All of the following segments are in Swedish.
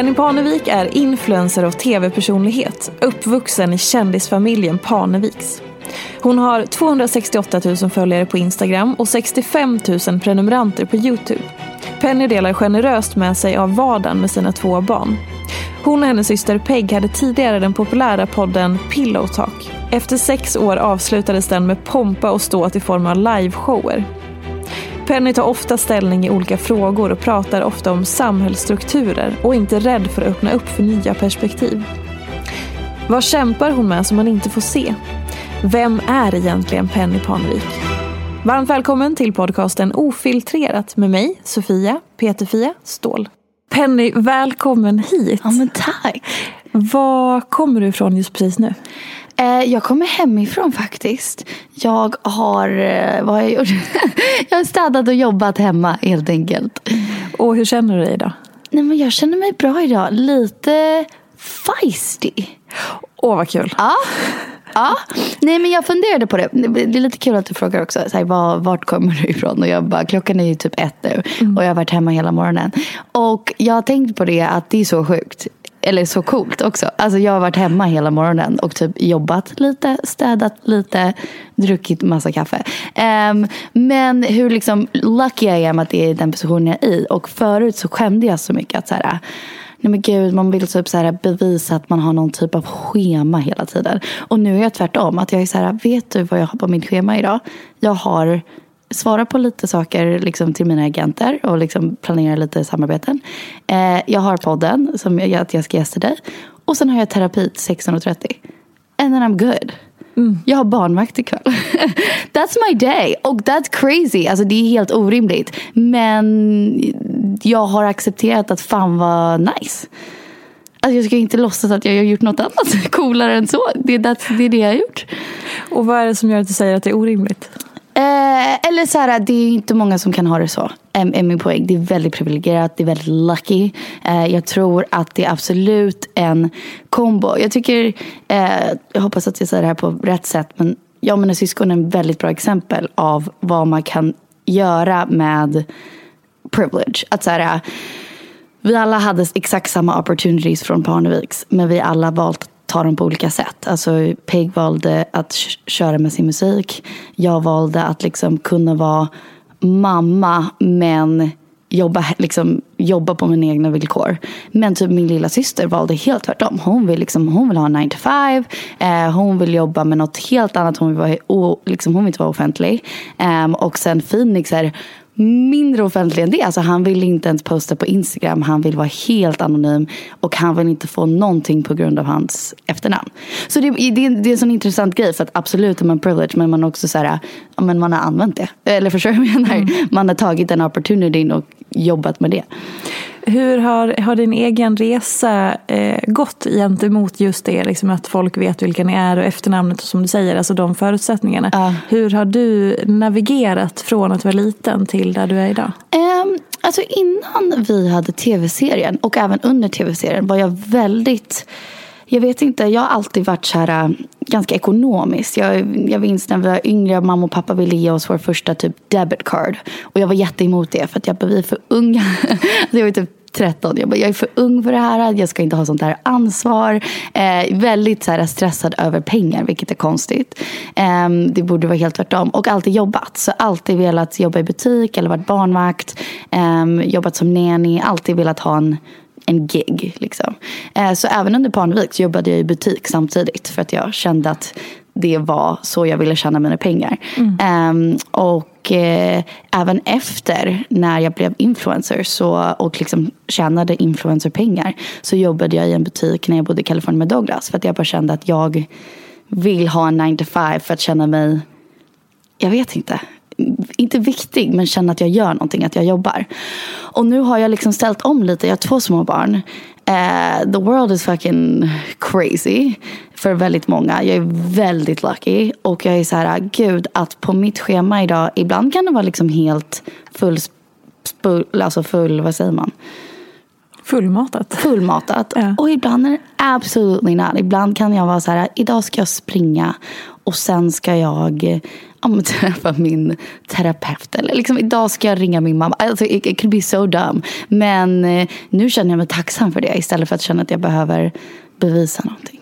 Penny Parnevik är influencer och tv-personlighet, uppvuxen i kändisfamiljen Parneviks. Hon har 268 000 följare på Instagram och 65 000 prenumeranter på Youtube. Penny delar generöst med sig av vardagen med sina två barn. Hon och hennes syster Peg hade tidigare den populära podden Pillow Talk. Efter sex år avslutades den med pompa och ståt i form av liveshower. Penny tar ofta ställning i olika frågor och pratar ofta om samhällsstrukturer och är inte rädd för att öppna upp för nya perspektiv. Vad kämpar hon med som man inte får se? Vem är egentligen Penny Parnevik? Varmt välkommen till podcasten Ofiltrerat med mig, Sofia Peterfia Ståhl. Penny, välkommen hit. Ja men tack. Var kommer du ifrån just precis nu? Eh, jag kommer hemifrån faktiskt. Jag har, eh, vad har jag gjort? jag har städat och jobbat hemma helt enkelt. Och hur känner du dig idag? Nej men jag känner mig bra idag. Lite feisty. Åh vad kul. Ja. Ja, nej men jag funderade på det. Det är lite kul att du frågar också. Så här, var, vart kommer du ifrån? Och jag bara, klockan är ju typ ett nu. Mm. Och jag har varit hemma hela morgonen. Och jag har tänkt på det att det är så sjukt. Eller så coolt också. Alltså jag har varit hemma hela morgonen och typ jobbat lite, städat lite, druckit massa kaffe. Ehm, men hur liksom lucky jag är med att det är den positionen jag är i. Och förut så skämde jag så mycket att så här, Nej men gud, man vill typ så här bevisa att man har någon typ av schema hela tiden. Och nu är jag tvärtom. Att jag är så här, vet du vad jag har på mitt schema idag? Jag har svarat på lite saker liksom, till mina agenter och liksom planerar lite samarbeten. Eh, jag har podden som jag, att jag ska gästa dig. Och sen har jag terapi till 16.30. And then I'm good. Jag har barnvakt ikväll. that's my day. Och that's crazy. Alltså det är helt orimligt. Men jag har accepterat att fan vad nice. Alltså jag ska inte låtsas att jag har gjort något annat coolare än så. Det, that's, det är det jag har gjort. Och vad är det som gör att du säger att det är orimligt? Eh, eller så här, det är inte många som kan ha det så. Är, är min poäng. Det är väldigt privilegierat, det är väldigt lucky. Eh, jag tror att det är absolut en kombo. Jag tycker, eh, jag hoppas att jag säger det här på rätt sätt, men jag och mina syskon är ett väldigt bra exempel av vad man kan göra med privilege. Att så här, eh, vi alla hade exakt samma opportunities från Parneviks, men vi alla valt ta dem på olika sätt. Alltså Peg valde att köra med sin musik. Jag valde att liksom kunna vara mamma, men jobba, liksom, jobba på mina egna villkor. Men typ min lilla syster valde helt tvärtom. Hon vill, liksom, hon vill ha 9 to 5. Eh, hon vill jobba med något helt annat. Hon vill, vara, o, liksom, hon vill inte vara offentlig. Eh, och sen Phoenix är mindre offentlig än det. Alltså, han vill inte ens posta på Instagram. Han vill vara helt anonym. Och han vill inte få någonting på grund av hans efternamn. Så det, det, det är en sån intressant grej. För att absolut är man privileged. Men man också så här, ja, men man har använt det. Eller förstår du vad jag menar? Mm. Man har tagit den opportunityn och jobbat med det. Hur har, har din egen resa eh, gått gentemot just det? Liksom att folk vet vilka ni är och efternamnet och som du säger, alltså de förutsättningarna. Uh. Hur har du navigerat från att vara liten till där du är idag? Um, alltså innan vi hade tv-serien och även under tv-serien var jag väldigt jag vet inte, jag har alltid varit så här, äh, ganska ekonomisk. Jag, jag minns när vi var yngre, mamma och pappa ville ge oss vår första typ debit card. Och jag var jätteemot det för att jag bara, vi är för unga. Alltså, jag var typ 13. Jag, bara, jag är för ung för det här. Jag ska inte ha sånt här ansvar. Eh, väldigt så här, stressad över pengar, vilket är konstigt. Eh, det borde vara helt tvärtom. Och alltid jobbat. Så alltid velat jobba i butik eller varit barnvakt. Eh, jobbat som nanny. Alltid velat ha en en gig. Liksom. Eh, så även under Parnevik så jobbade jag i butik samtidigt. För att jag kände att det var så jag ville tjäna mina pengar. Mm. Um, och eh, även efter när jag blev influencer så, och liksom tjänade influencerpengar så jobbade jag i en butik när jag bodde i Kalifornien med Douglas. För att jag bara kände att jag vill ha en 9 to 5 för att känna mig, jag vet inte, inte viktig men känna att jag gör någonting, att jag jobbar. Och nu har jag liksom ställt om lite, jag har två små barn. Uh, the world is fucking crazy för väldigt många. Jag är väldigt lucky. Och jag är så här, gud att på mitt schema idag, ibland kan det vara liksom helt full, alltså full, vad säger man? Fullmatat. Fullmatat. Ja. Och ibland är det absolutely not. Ibland kan jag vara så här, idag ska jag springa och sen ska jag ja, träffa min terapeut. Eller liksom, idag ska jag ringa min mamma. Alltså, it, it could be so dumb. Men eh, nu känner jag mig tacksam för det istället för att känna att jag behöver bevisa någonting.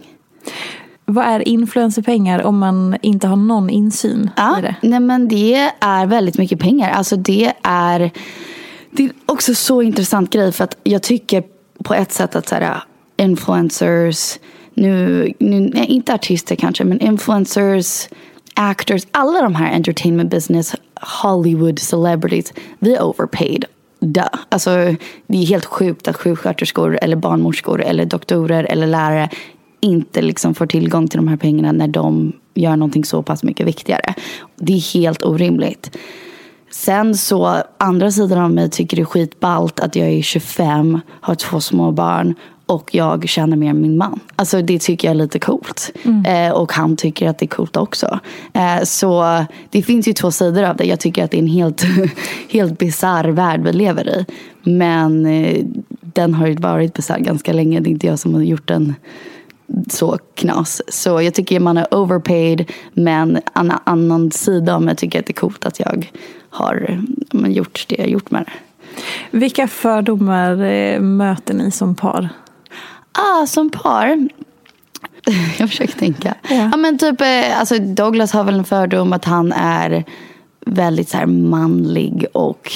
Vad är influencerpengar om man inte har någon insyn ja, i det? Nej, men det är väldigt mycket pengar. Alltså det är, det är också så intressant grej för att jag tycker på ett sätt att så här, influencers, nu, nu, nej, inte artister kanske, men influencers actors, alla de här entertainment business, Hollywood celebrities, vi är overpaid. Duh. Alltså, det är helt sjukt att sjuksköterskor eller barnmorskor eller doktorer eller lärare inte liksom får tillgång till de här pengarna när de gör någonting så pass mycket viktigare. Det är helt orimligt. Sen så, andra sidan av mig tycker det är skitballt att jag är 25, har två små barn och jag känner mer min man. Alltså det tycker jag är lite coolt. Mm. Eh, och han tycker att det är coolt också. Eh, så det finns ju två sidor av det. Jag tycker att det är en helt, helt bisarr värld vi lever i. Men eh, den har ju varit bisarr ganska länge. Det är inte jag som har gjort den så knas. Så jag tycker man är overpaid. Men en annan sida av mig tycker att det är coolt att jag har men, gjort det jag gjort med det. Vilka fördomar eh, möter ni som par? Ah, som par. Jag försöker tänka. Ja. ja. men typ, eh, alltså Douglas har väl en fördom att han är väldigt så här manlig och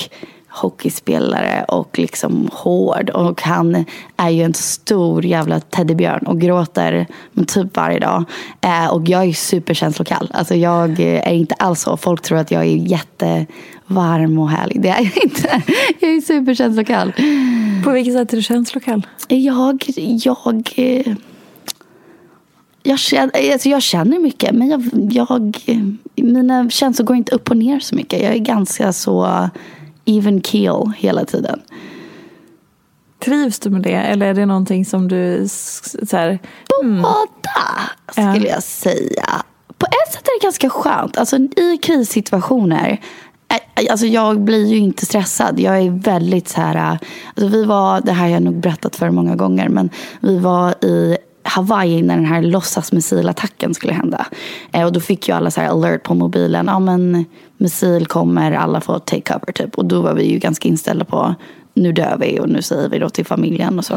hockeyspelare och liksom hård. Och han är ju en stor jävla teddybjörn och gråter men typ varje dag. Eh, och jag är superkänslokall. Alltså jag är inte alls så. Folk tror att jag är jättevarm och härlig. Det är jag inte. Jag är superkänslokall. På vilket sätt är du känslokall? Jag, jag, jag, känner, alltså jag känner mycket men jag, jag, mina känslor går inte upp och ner så mycket. Jag är ganska så even keel hela tiden. Trivs du med det eller är det någonting som du så här, mm. Båda skulle ja. jag säga. På ett sätt är det ganska skönt. Alltså i krissituationer Alltså jag blir ju inte stressad. Jag är väldigt så här... Alltså vi var, det här har jag nog berättat för många gånger, men vi var i Hawaii när den här låtsasmissilattacken skulle hända. Eh, och då fick ju alla så alert på mobilen. Ja men missil kommer, alla får take cover typ. Och då var vi ju ganska inställda på nu dör vi och nu säger vi då till familjen och så.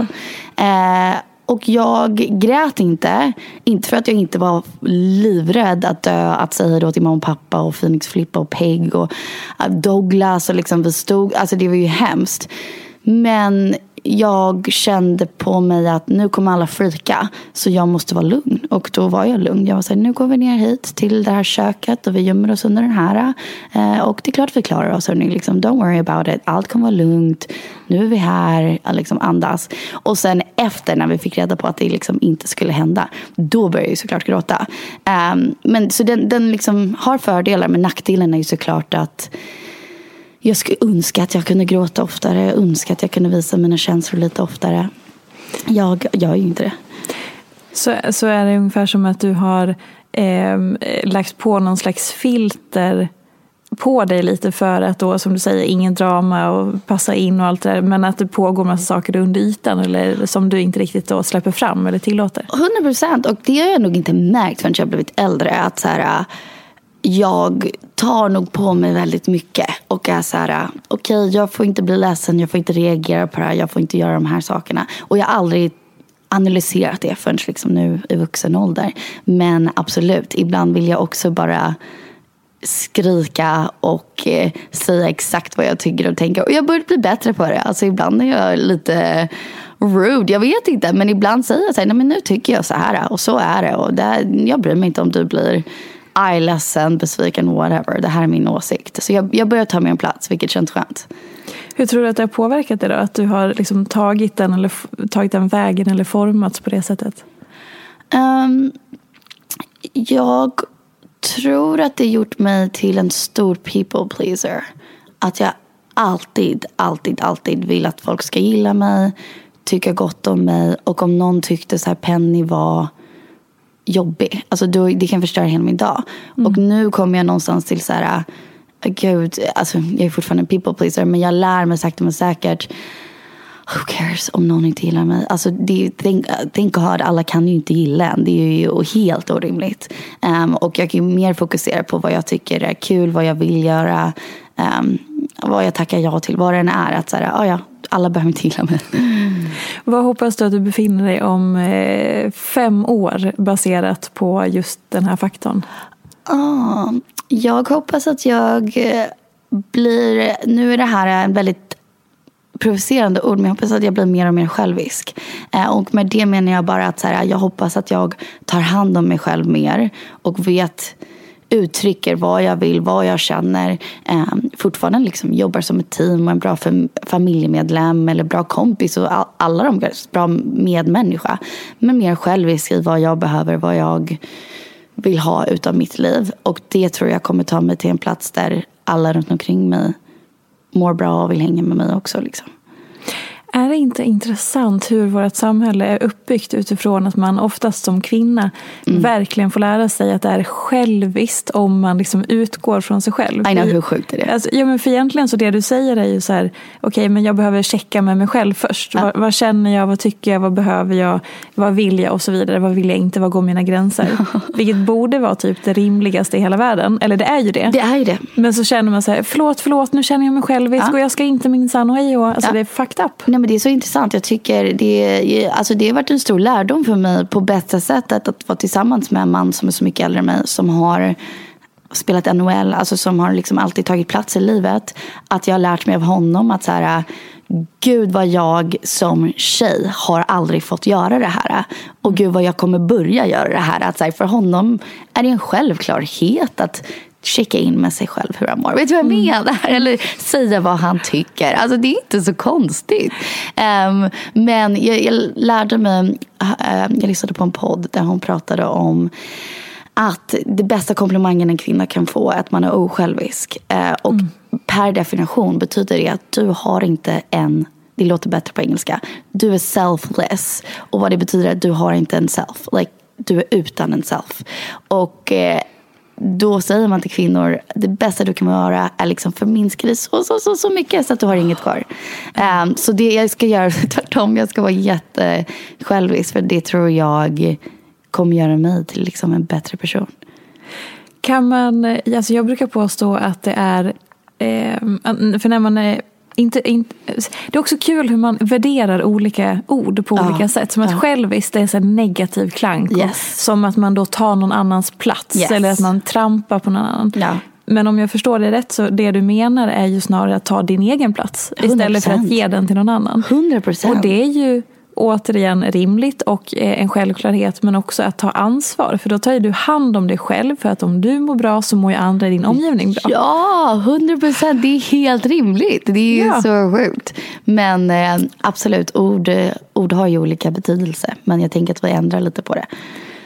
Eh, och jag grät inte. Inte för att jag inte var livrädd att dö. Att säga då till mamma och pappa och Phoenix Flippa och Peg och äh, Douglas. Och liksom vi stod, alltså det var ju hemskt. Men jag kände på mig att nu kommer alla frika. Så jag måste vara lugn. Och då var jag lugn. Jag var så här, nu går vi ner hit till det här köket och vi gömmer oss under den här. Eh, och det är klart vi klarar oss. Hörni. Liksom, don't worry about it. Allt kommer vara lugnt. Nu är vi här. Eh, liksom andas. Och sen efter när vi fick reda på att det liksom inte skulle hända. Då började jag såklart gråta. Eh, men så den, den liksom har fördelar. Men nackdelen är ju såklart att jag skulle önska att jag kunde gråta oftare. Jag önskar att jag kunde visa mina känslor lite oftare. Jag gör ju inte det. Så, så är det ungefär som att du har eh, lagt på någon slags filter på dig lite för att då, som du säger, ingen drama och passa in och allt det där. Men att det pågår massa saker under ytan eller som du inte riktigt då släpper fram eller tillåter. 100 procent. Och det har jag nog inte märkt förrän jag blivit äldre. Att så här, jag tar nog på mig väldigt mycket och är så här, okej, okay, jag får inte bli ledsen, jag får inte reagera på det här, jag får inte göra de här sakerna. Och jag har aldrig analyserat det förrän liksom nu i vuxen ålder. Men absolut, ibland vill jag också bara skrika och eh, säga exakt vad jag tycker och tänker. Och jag börjar bli bättre på det. Alltså ibland är jag lite rude, jag vet inte. Men ibland säger jag så här, nej men nu tycker jag så här och så är det. Och det, jag bryr mig inte om du blir arg, ledsen, besviken, whatever. Det här är min åsikt. Så jag, jag börjar ta mig en plats, vilket känns skönt. Hur tror du att det har påverkat dig då? Att du har liksom tagit, den eller, tagit den vägen eller formats på det sättet? Um, jag tror att det gjort mig till en stor people pleaser. Att jag alltid, alltid, alltid vill att folk ska gilla mig, tycka gott om mig. Och om någon tyckte så här Penny var jobbig. Alltså då, det kan förstöra hela min dag. Mm. Och nu kommer jag någonstans till så här, äh, gud, alltså jag är fortfarande en people pleaser men jag lär mig sakta men säkert Who cares om någon inte gillar mig? Alltså, det, tänk, tänk God, alla kan ju inte gilla en. Det är ju helt orimligt. Um, och jag kan ju mer fokusera på vad jag tycker är kul, vad jag vill göra. Um, vad jag tackar ja till, vad det än är. Att så här, ah, ja, alla behöver inte gilla mig. Vad hoppas du att du befinner dig om eh, fem år baserat på just den här faktorn? Ah, jag hoppas att jag eh, blir, nu är det här en väldigt provocerande ord men jag hoppas att jag blir mer och mer självisk. Eh, och med det menar jag bara att så här, jag hoppas att jag tar hand om mig själv mer och vet uttrycker vad jag vill, vad jag känner. Eh, fortfarande liksom jobbar som ett team och en bra familjemedlem eller bra kompis och all, alla de bra medmänniska. Men mer självisk i vad jag behöver, vad jag vill ha utav mitt liv. Och det tror jag kommer ta mig till en plats där alla runt omkring mig mår bra och vill hänga med mig också. Liksom. Är det inte intressant hur vårt samhälle är uppbyggt utifrån att man oftast som kvinna mm. verkligen får lära sig att det är själviskt om man liksom utgår från sig själv. Know, hur sjukt är det? Alltså, ja, men för egentligen så det du säger är ju så här, okej okay, men jag behöver checka med mig själv först. Ja. Vad, vad, känner jag, vad tycker jag, vad behöver jag, vad vill jag och så vidare. Vad vill jag inte, vad går mina gränser? Vilket borde vara typ det rimligaste i hela världen. Eller det är ju det. Det är ju det. Men så känner man så här, förlåt, förlåt, nu känner jag mig självisk ja. och jag ska inte minsann hej och. Alltså ja. det är fucked up. Nej, men det är så intressant. Jag tycker det, alltså det har varit en stor lärdom för mig på bästa sättet att vara tillsammans med en man som är så mycket äldre än mig. Som har spelat NHL, alltså som har liksom alltid tagit plats i livet. Att jag har lärt mig av honom att så här, gud vad jag som tjej har aldrig fått göra det här. Och gud vad jag kommer börja göra det här. Att så här, för honom är det en självklarhet att checka in med sig själv hur han mår. Vet du vad jag mm. menar? Eller säga vad han tycker. Alltså det är inte så konstigt. Um, men jag, jag, lärde mig, uh, jag lyssnade på en podd där hon pratade om att det bästa komplimangen en kvinna kan få är att man är osjälvisk. Uh, och mm. per definition betyder det att du har inte en det låter bättre på engelska. Du är selfless. Och vad det betyder är att du har inte en self. Like, du är utan en self. Och eh, då säger man till kvinnor det bästa du kan göra är liksom förminska dig så, så, så, så mycket så att du har inget kvar. Um, så det jag ska göra tvärtom. Jag ska vara jättesjälvisk för det tror jag kommer göra mig till liksom en bättre person. Kan man, eh, alltså jag brukar påstå att det är, eh, för när man är inte, inte, det är också kul hur man värderar olika ord på ja, olika sätt. Som att ja. själviskt är en negativ klang. Yes. Som att man då tar någon annans plats. Yes. Eller att man trampar på någon annan. Ja. Men om jag förstår det rätt så det du menar är ju snarare att ta din egen plats. Istället för att ge den till någon annan. 100 procent. Och det är ju återigen rimligt och eh, en självklarhet men också att ta ansvar. För då tar ju du hand om dig själv för att om du mår bra så mår ju andra i din omgivning bra. Ja, 100 procent. Det är helt rimligt. Det är Ja. så sjukt. Men eh, absolut, ord, ord har ju olika betydelse. Men jag tänker att vi ändrar lite på det.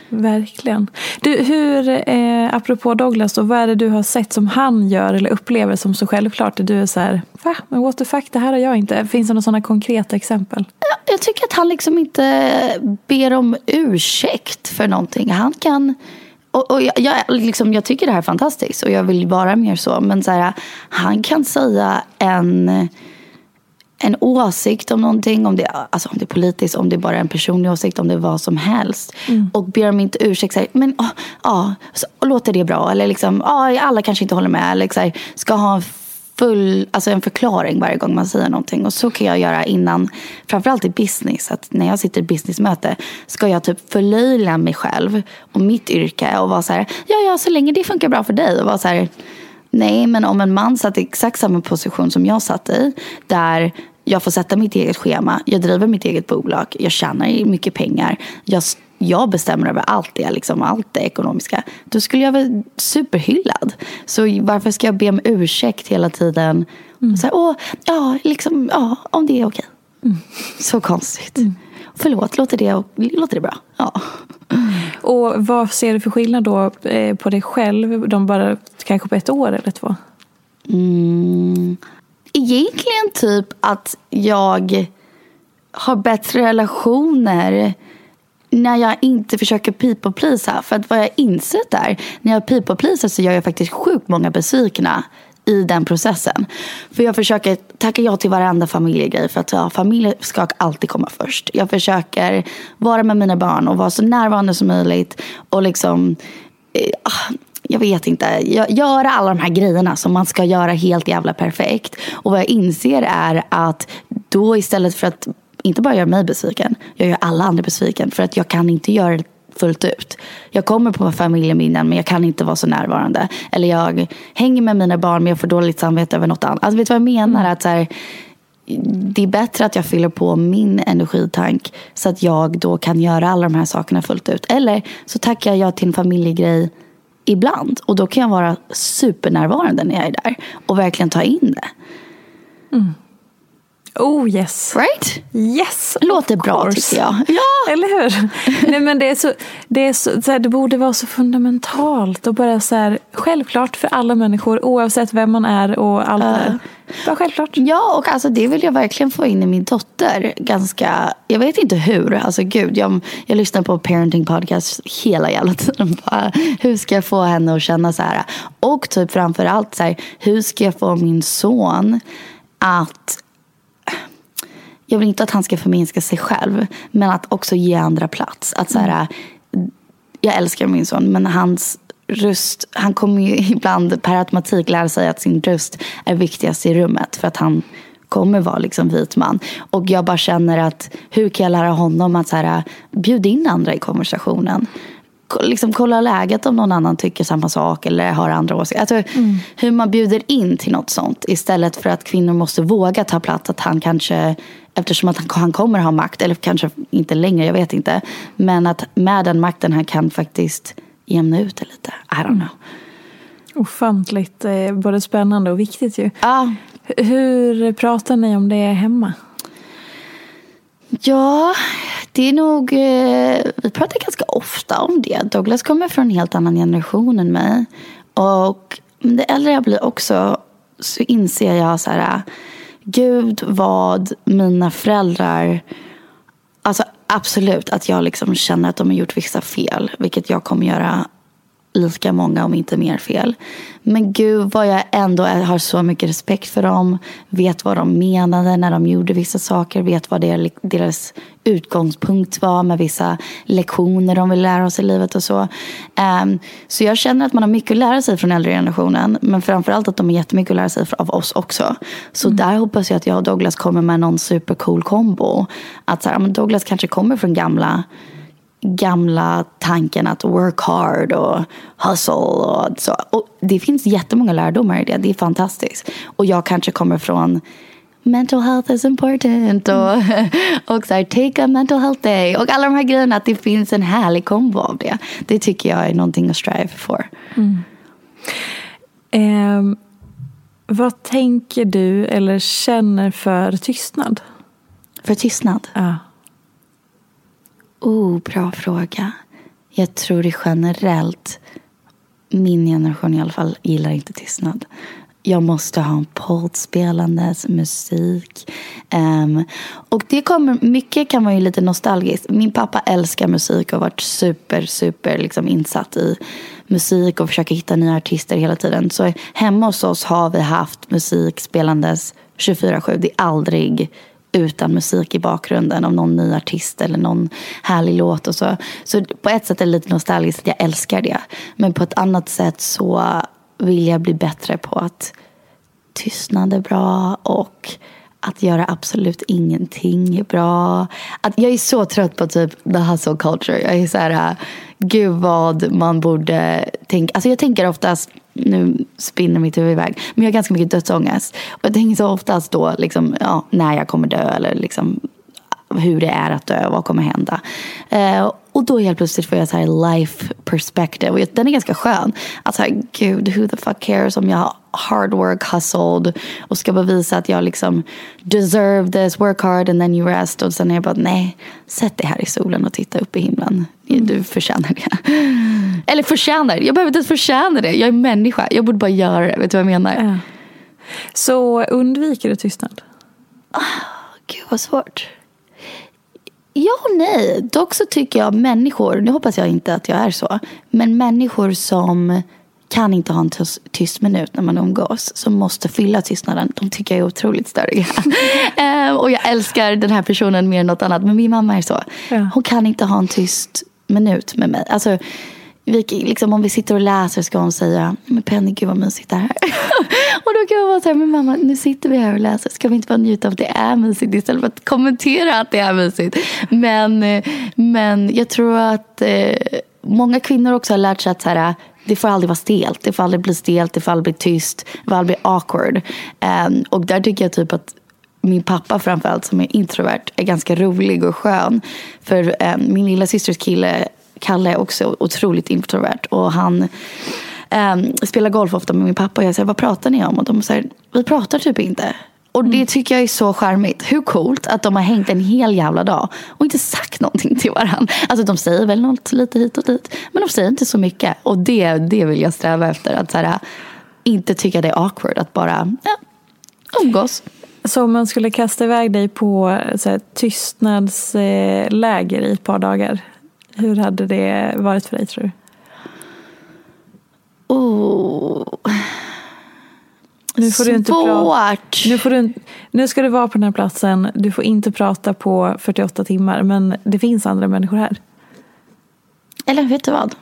Verkligen. Du, hur, eh, apropå Douglas, då, vad är det du har sett som han gör eller upplever som så självklart? Du är så här, va? Men what the fuck, det här har jag inte. Finns det några sådana konkreta exempel? Jag, jag tycker att han liksom inte ber om ursäkt för någonting. Han kan... Och, och jag, jag, liksom, jag tycker det här är fantastiskt och jag vill vara mer så. Men så här, han kan säga en, en åsikt om någonting. Om det, alltså om det är politiskt, om det är bara en personlig åsikt, om det är vad som helst. Och ber om inte ursäkt. Så här, men ja, så, och låter det bra? Eller liksom, ja, alla kanske inte håller med. Eller så här, ska ha en full, alltså en förklaring varje gång man säger någonting. Och så kan jag göra innan, framförallt i business. Att när jag sitter i businessmöte ska jag typ förlöjliga mig själv och mitt yrke och vara så här, ja ja så länge det funkar bra för dig. Och vara så här, nej men om en man satt i exakt samma position som jag satt i, där jag får sätta mitt eget schema, jag driver mitt eget bolag, jag tjänar mycket pengar, jag jag bestämmer över allt det, liksom, allt det ekonomiska. Då skulle jag vara superhyllad. Så varför ska jag be om ursäkt hela tiden? Så här, Åh, ja, liksom, ja, om det är okej. Så konstigt. Förlåt, låter det, låter det bra? Ja. Och vad ser du för skillnad då eh, på dig själv, de bara kanske på ett år eller två? Mm. Egentligen typ att jag har bättre relationer när jag inte försöker people pleasa. För att vad jag insett är, när jag people pleasar så gör jag faktiskt sjukt många besvikna i den processen. För jag försöker tacka ja till varenda familjegrej för att ja, familj ska alltid komma först. Jag försöker vara med mina barn och vara så närvarande som möjligt och liksom eh, ah, jag vet inte, göra alla de här grejerna som man ska göra helt jävla perfekt. Och vad jag inser är att då istället för att inte bara göra mig besviken, jag gör alla andra besviken för att jag kan inte göra fullt ut. Jag kommer på familjeminnen men jag kan inte vara så närvarande. Eller jag hänger med mina barn men jag får dåligt samvete över något annat. Alltså vet du vad jag menar? Att så här, det är bättre att jag fyller på min energitank så att jag då kan göra alla de här sakerna fullt ut. Eller så tackar jag till en familjegrej ibland och då kan jag vara supernärvarande när jag är där och verkligen ta in det. Oh yes. Right? Yes! Låter bra tycker jag. Ja. Eller hur? Nej, men det, är så, det, är så, så här, det borde vara så fundamentalt och bara så här, självklart för alla människor oavsett vem man är och allt det där. Bara självklart. Ja, och alltså det vill jag verkligen få in i min dotter. Ganska, jag vet inte hur. Alltså gud, jag, jag lyssnar på parenting podcast hela jävla tiden. Bara, hur ska jag få henne att känna så här? Och typ framför allt så här, hur ska jag få min son att jag vill inte att han ska förminska sig själv, men att också ge andra plats. Att så här, jag älskar min son, men hans röst, han kommer ju ibland per automatik lära sig att sin röst är viktigast i rummet för att han kommer vara liksom vit man. Och jag bara känner att hur kan jag lära honom att så här, bjuda in andra i konversationen? Ko- Liksom kolla läget om någon annan tycker samma sak eller har andra åsikter. Alltså, Hur man bjuder in till något sånt istället för att kvinnor måste våga ta plats. Att han kanske, eftersom att han, han kommer ha makt, eller kanske inte längre, jag vet inte. Men att med den makten han kan faktiskt jämna ut det lite. I don't know. Ofantligt eh, både spännande och viktigt ju. Ja, Hur pratar ni om det hemma? Ja, det är nog... Eh, vi pratar ganska ofta om det. Douglas kommer från en helt annan generation än mig. Och det äldre jag blir också så inser jag så här... Gud vad mina föräldrar... Alltså absolut att jag liksom känner att de har gjort vissa fel. Vilket jag kommer göra lika många om inte mer fel. Men gud vad jag ändå har så mycket respekt för dem. Vet vad de menade när de gjorde vissa saker. Vet vad deras, utgångspunkt var med vissa lektioner de vill lära oss i livet och så. Ehm, så jag känner att man har mycket att lära sig från äldre generationen. Men framförallt att de har jättemycket att lära sig av oss också. Så där hoppas jag att jag och Douglas kommer med någon supercool kombo. Att så här, Douglas kanske kommer från gamla gamla tanken att work hard och hustle och så. Och det finns jättemånga lärdomar i det. Det är fantastiskt. Och jag kanske kommer från mental health is important och, och så här, take a mental health day och alla de här grejerna. Att det finns en härlig kombo av det. Det tycker jag är någonting att strive for. Mm. Eh, vad tänker du eller känner för tystnad? För tystnad? Ja. Oh, bra fråga. Jag tror det generellt, min generation i alla fall, gillar inte tystnad. Jag måste ha en podd spelandes, alltså musik. Um, och det kommer, mycket kan vara ju lite nostalgiskt. Min pappa älskar musik och har varit super, super liksom insatt i musik och försöker hitta nya artister hela tiden. Så hemma hos oss har vi haft musik spelandes 24-7. Det är aldrig utan musik i bakgrunden av någon ny artist eller någon härlig låt och så. Så på ett sätt är det lite nostalgiskt jag älskar det. Men på ett annat sätt så vill jag bli bättre på att tystnad är bra och att göra absolut ingenting är bra. Att jag är så trött på typ the hustle culture. Jag är så här, gud vad man borde tänka. Alltså jag tänker oftast, nu spinner mitt huvud iväg, men jag har ganska mycket dödsångest. Och jag tänker så oftast då liksom, ja, när jag kommer dö eller liksom hur det är att dö vad kommer hända. Eh, och då helt plötsligt får jag så här life perspective. Och den är ganska skön. Att så här, gud, who the fuck cares om jag hard work hustled och ska bevisa att jag liksom deserve this, work hard and then you rest. Och sen är jag bara, nej, sätt dig här i solen och titta upp i himlen. Du förtjänar det. Eller förtjänar, jag behöver inte ens förtjäna det. Jag är människa, jag borde bara göra det. Vet du vad jag menar? Ja. Så undviker du tystnad? Oh, gud vad svårt. Ja och nej. Dock så tycker jag människor, nu hoppas jag inte att jag är så, men människor som kan inte ha en tyst minut när man umgås som måste fylla tystnaden. De tycker jag är otroligt störiga. ehm, och jag älskar den här personen mer än något annat. Men min mamma är så. Ja. Hon kan inte ha en tyst minut med mig. Alltså, vi, liksom, om vi sitter och läser ska hon säga men Penny, gud vad mysigt det här Och då kan jag vara så här, men mamma, nu sitter vi här och läser. Ska vi inte bara njuta av att det är mysigt istället för att kommentera att det är mysigt? Men, eh, men jag tror att eh, många kvinnor också har lärt sig att så här, det får aldrig vara stelt. Det får aldrig bli stelt, det får aldrig bli tyst, det får aldrig bli awkward. Um, och där tycker jag typ att min pappa framförallt som är introvert är ganska rolig och skön. För um, min lilla systers kille Kalle är också otroligt introvert och han um, spelar golf ofta med min pappa och jag säger vad pratar ni om? Och de säger vi pratar typ inte. Och det mm. tycker jag är så charmigt. Hur coolt att de har hängt en hel jävla dag och inte sagt någonting till varandra. Alltså de säger väl något lite hit och dit. Men de säger inte så mycket. Och det, det vill jag sträva efter. Att här, inte tycka det är awkward att bara ja, umgås. Så om man skulle kasta iväg dig på så här, tystnadsläger i ett par dagar. Hur hade det varit för dig tror du? Oh. Nu får Svårt. Du inte prata. Nu, får du, nu ska du vara på den här platsen. Du får inte prata på 48 timmar. Men det finns andra människor här. Eller vet du vad?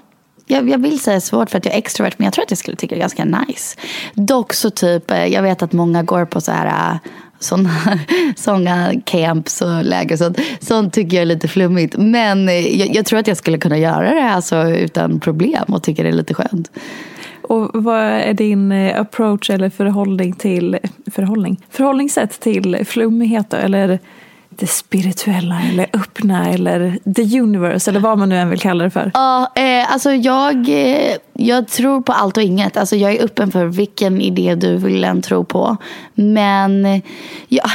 Jag, jag vill säga svårt för att jag är extrovert. Men jag tror att jag skulle tycka det är ganska nice. Dock så typ, eh, jag vet att många går på så här eh, sådana såna camps och läger. Sånt, sånt tycker jag är lite flummigt. Men eh, jag, jag, tror att jag skulle kunna göra det alltså, utan problem och tycker det är lite skönt. Och vad är din eh, approach eller förhållning till, förhållning, förhållningssätt till flummighet då? Eller det spirituella eller öppna eller the universe eller vad man nu än vill kalla det för? Ja, eh, alltså jag, eh, jag tror på allt och inget. Alltså jag är öppen för vilken idé du vill än tro på. Men ja,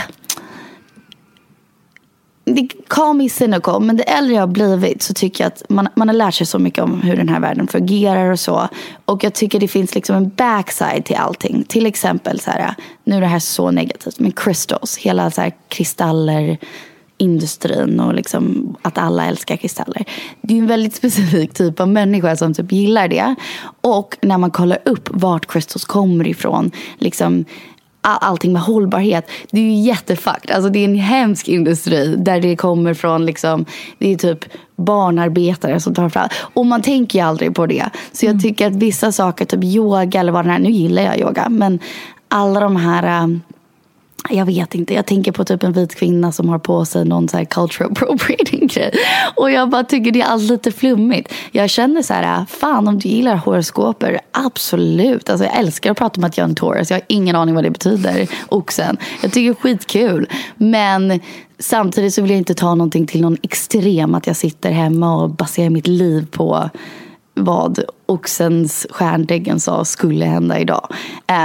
det call me cynical, men det äldre jag har blivit så tycker jag att man, man har lärt sig så mycket om hur den här världen fungerar och så. Och jag tycker det finns liksom en backside till allting. Till exempel så här, nu är det här så negativt, men crystals, hela så här kristaller industrin och liksom att alla älskar kristaller. Det är en väldigt specifik typ av människa som typ gillar det. Och när man kollar upp vart crystals kommer ifrån, liksom allting med hållbarhet. Det är ju jättefucked. Alltså det är en hemsk industri där det kommer från liksom, det är typ barnarbetare som tar fram. Och man tänker ju aldrig på det. Så jag mm. tycker att vissa saker, typ yoga eller vad det är, nu gillar jag yoga, men alla de här jag vet inte, jag tänker på typ en vit kvinna som har på sig någon så här cultural appropriating grej. Och jag bara tycker det är allt lite flummigt. Jag känner så här, fan om du gillar horoskoper, absolut. Alltså jag älskar att prata om att jag är en Taurus, jag har ingen aning vad det betyder, oxen. Jag tycker det är skitkul. Men samtidigt så vill jag inte ta någonting till någon extrem, att jag sitter hemma och baserar mitt liv på vad oxens stjärntecken sa skulle hända idag.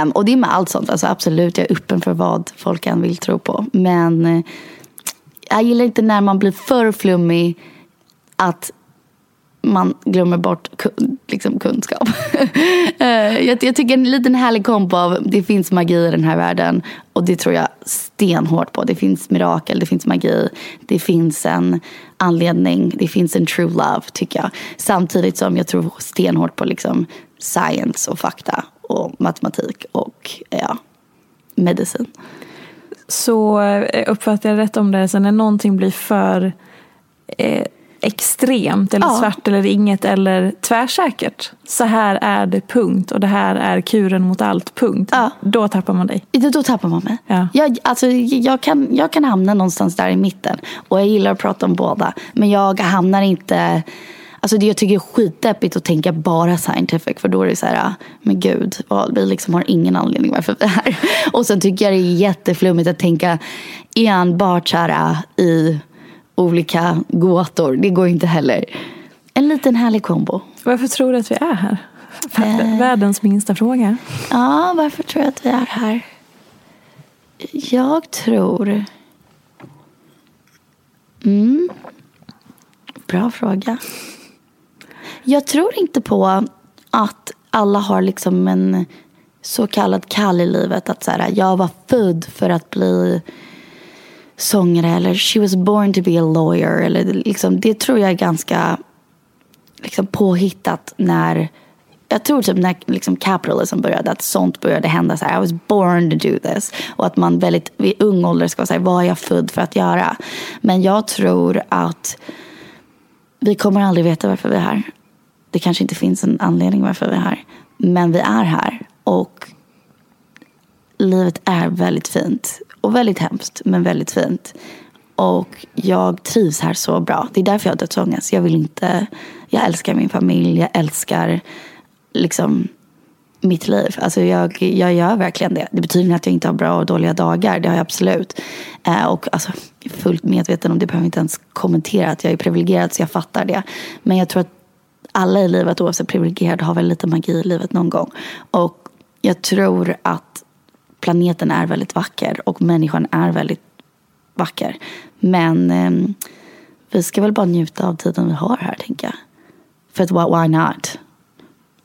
Um, och det är med allt sånt. Alltså absolut, jag är öppen för vad folk än vill tro på. Men uh, jag gillar inte när man blir för flummig att man glömmer bort liksom, kunskap. Eh, jag, jag, tycker en liten härlig kombo av det finns magi i den här världen och det tror jag stenhårt på. Det finns mirakel, det finns magi, det finns en anledning, det finns en true love tycker jag. Samtidigt som jag tror stenhårt på liksom science och fakta och matematik och eh, ja, medicin. Så eh, uppfattar jag rätt om det, så när någonting blir för eh, extremt eller ja. svart eller inget eller tvärsäkert. Så här är det punkt och det här är kuren mot allt punkt. Ja. Då tappar man dig. Då tappar man mig. Ja. Jag, alltså, jag, kan, jag kan hamna någonstans där i mitten och jag gillar att prata om båda. Men jag hamnar inte Alltså det jag tycker är skitdeppigt att tänka bara scientific för då är det så här, men gud, vi liksom har ingen anledning varför vi är här. Och sen tycker jag det är jätteflummigt att tänka enbart så här i olika gåtor. Det går inte heller. En liten härlig kombo. Varför tror du att vi är här? Eh. Världens minsta fråga. Ja, varför tror jag att vi är här? Jag tror... Mm. Bra fråga. Jag tror inte på att alla har liksom en så kallad kall i livet. Att så här, jag var född för att bli sångare eller she was born to be a lawyer. Eller liksom, det tror jag är ganska liksom, påhittat när jag tror typ när liksom capitalism började, att sånt började hända. Så här, I was born to do this. Och att man väldigt vid ung ålder ska säga, vad är jag född för att göra? Men jag tror att vi kommer aldrig veta varför vi är här. Det kanske inte finns en anledning varför vi är här. Men vi är här. Och livet är väldigt fint. Och väldigt hemskt, men väldigt fint. Och jag trivs här så bra. Det är därför jag har dödsångest. Jag vill inte... Jag älskar min familj. Jag älskar liksom mitt liv. Alltså jag, jag gör verkligen det. Det betyder inte att jag inte har bra och dåliga dagar. Det har jag absolut. Eh, och alltså, fullt medveten om det behöver jag inte ens kommentera. Att jag är privilegierad så jag fattar det. Men jag tror att alla i livet, oavsett privilegierad, har väl lite magi i livet någon gång. Och jag tror att planeten är väldigt vacker och människan är väldigt vacker. Men eh, vi ska väl bara njuta av tiden vi har här, tänker jag. För att why not?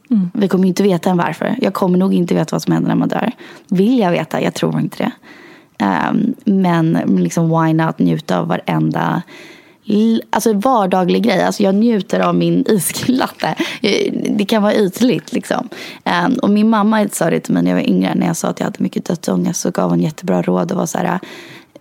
Mm. Vi kommer ju inte veta än varför. Jag kommer nog inte veta vad som händer när man dör. Vill jag veta? Jag tror inte det. Um, men liksom why not njuta av varenda alltså vardaglig grej. Alltså jag njuter av min islatte. Eh, det kan vara ytligt. Liksom. Eh, och min mamma sa det till mig när jag var yngre. När jag sa att jag hade mycket dödsångest så gav hon jättebra råd. Och var så här,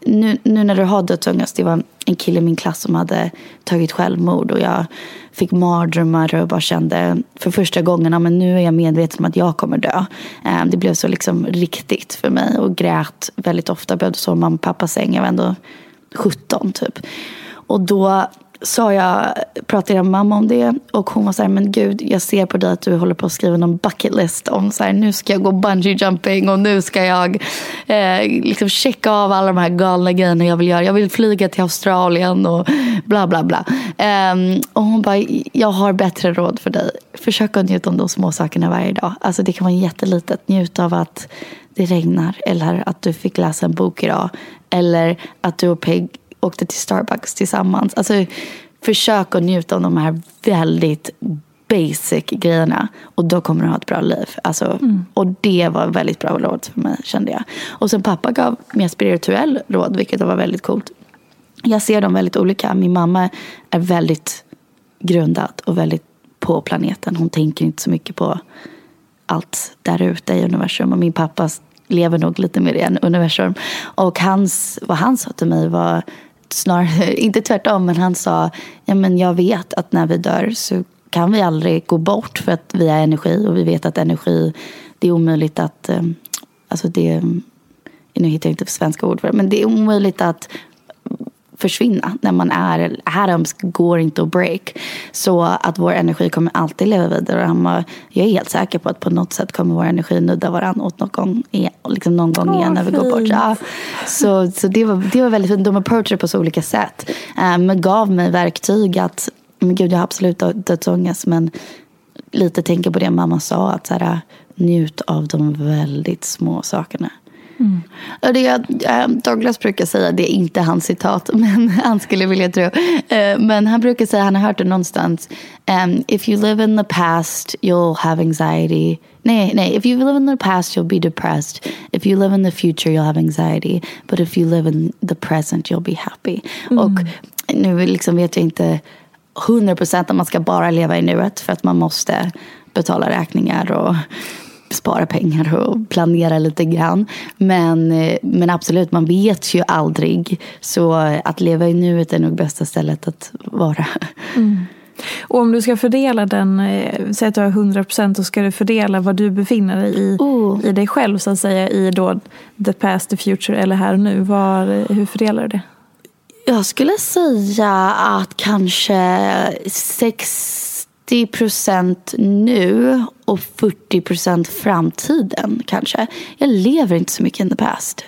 nu, nu när du har dödsångest. Det var en kille i min klass som hade tagit självmord. Och jag fick mardrömmar och bara kände för första gången men nu är jag medveten om att jag kommer dö. Eh, det blev så liksom riktigt för mig. Och grät väldigt ofta. Behövde sova mamma och pappas säng. Jag var ändå 17 typ. Och då sa jag, pratade jag med mamma om det och hon var så här, men gud, jag ser på dig att du håller på att skriva någon bucket list om så här, nu ska jag gå bungee jumping och nu ska jag eh, liksom checka av alla de här galna grejerna jag vill göra. Jag vill flyga till Australien och bla bla bla. Eh, och hon bara, jag har bättre råd för dig. Försök att njuta av de små sakerna varje dag. Alltså det kan vara jättelitet. Njut av att det regnar eller att du fick läsa en bok idag. Eller att du och Peg åkte till Starbucks tillsammans. Alltså, försök att njuta av de här väldigt basic grejerna. Och då kommer du ha ett bra liv. Alltså, mm. Och det var väldigt bra råd för mig kände jag. Och sen pappa gav mer spirituell råd vilket var väldigt coolt. Jag ser dem väldigt olika. Min mamma är väldigt grundad och väldigt på planeten. Hon tänker inte så mycket på allt där ute i universum. Och min pappa lever nog lite mer i universum. Och hans, vad han sa till mig var snarare, inte tvärtom, men han sa ja, men jag vet att när vi dör så kan vi aldrig gå bort för att vi är energi och vi vet att energi, det är omöjligt att, eh, alltså det, nu hittar jag inte svenska ord för det, men det är omöjligt att försvinna när man är atoms går inte att break. Så att vår energi kommer alltid leva vidare. Jag är helt säker på att på något sätt kommer vår energi nudda varandra åt någon gång, liksom någon gång igen när vi går bort. Ja. Så, så det, var, det var väldigt fint. De approachade på så olika sätt. Um, men gav mig verktyg att, men gud jag har absolut dödsångest men lite tänker på det mamma sa att så här, njut av de väldigt små sakerna. Mm. Det, äh, Douglas brukar säga, det är inte hans citat, men han skulle vilja tro. Uh, men han brukar säga, han har hört det någonstans. Um, if you live in the past you'll have anxiety. Nej, nej, if you live in the past you'll be depressed. If you live in the future you'll have anxiety. But if you live in the present you'll be happy. Mm. Och nu liksom vet jag inte 100 procent att man ska bara leva i nuet för att man måste betala räkningar och spara pengar och planera lite grann. Men, eh, men absolut, man vet ju aldrig. Så att leva i nuet är nog bästa stället att vara. Mm. Och om du ska fördela den, eh, säg att du har 100 procent och ska du fördela vad du befinner dig i, oh. i dig själv så att säga i då the past, the future eller här och nu. Var, hur fördelar du det? Jag skulle säga att kanske sex 60 procent nu och 40 procent framtiden kanske. Jag lever inte så mycket in the past.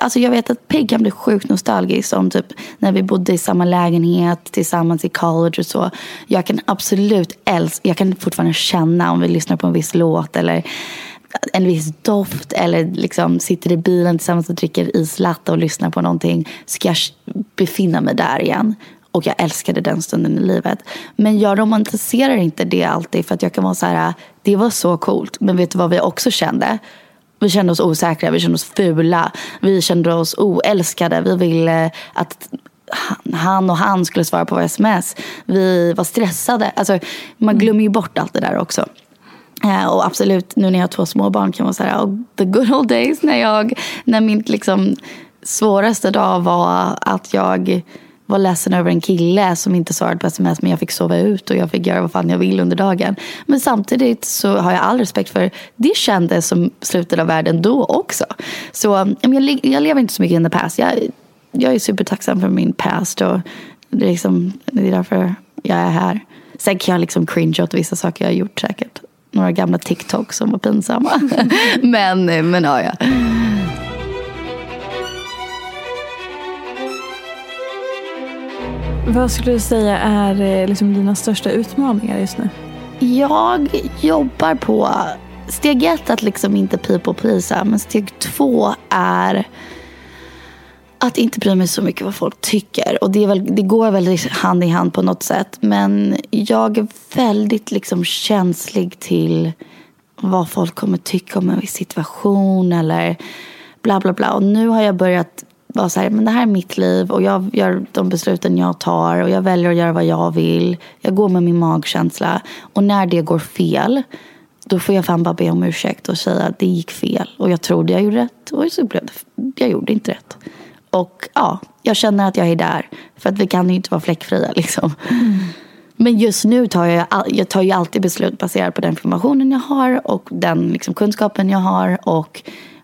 Alltså jag vet att Peg kan bli sjukt nostalgisk om typ när vi bodde i samma lägenhet tillsammans i college och så. Jag kan absolut älska, jag kan fortfarande känna om vi lyssnar på en viss låt eller en viss doft eller liksom sitter i bilen tillsammans och dricker islatte och lyssnar på någonting ska jag befinna mig där igen. Och jag älskade den stunden i livet. Men jag romantiserar inte det alltid för att jag kan vara så här, det var så coolt. Men vet du vad vi också kände? Vi kände oss osäkra, vi kände oss fula, vi kände oss oälskade. Vi ville att han och han skulle svara på våra sms. Vi var stressade. Alltså, man glömmer ju bort allt det där också. Eh, och absolut, nu när jag har två små barn kan man säga oh, the good old days när jag, när min liksom svåraste dag var att jag var ledsen över en kille som inte svarade på sms men jag fick sova ut och jag fick göra vad fan jag vill under dagen. Men samtidigt så har jag all respekt för det kändes som slutet av världen då också. Så jag, jag lever inte så mycket in the past. Jag, jag är supertacksam för min past och det är, liksom, det är därför jag är här. Sen kan jag liksom cringe åt vissa saker jag har gjort säkert. Några gamla TikTok som var pinsamma. men, men ja, ja. Vad skulle du säga är eh, liksom dina största utmaningar just nu? Jag jobbar på steg ett att liksom inte people pleasa. Men steg två är att inte bry mig så mycket vad folk tycker. Och det, väl, det går väl hand i hand på något sätt. Men jag är väldigt liksom känslig till vad folk kommer tycka om en viss situation eller bla bla bla. Och nu har jag börjat vara så här, men det här är mitt liv och jag gör de besluten jag tar och jag väljer att göra vad jag vill. Jag går med min magkänsla. Och när det går fel, då får jag fan bara be om ursäkt och säga att det gick fel. Och jag trodde jag gjorde rätt och så blev det, jag gjorde inte rätt. Och ja, jag känner att jag är där. För att vi kan ju inte vara fläckfria liksom. Mm. Men just nu tar jag, jag tar ju alltid beslut baserat på den informationen jag har och den liksom, kunskapen jag har och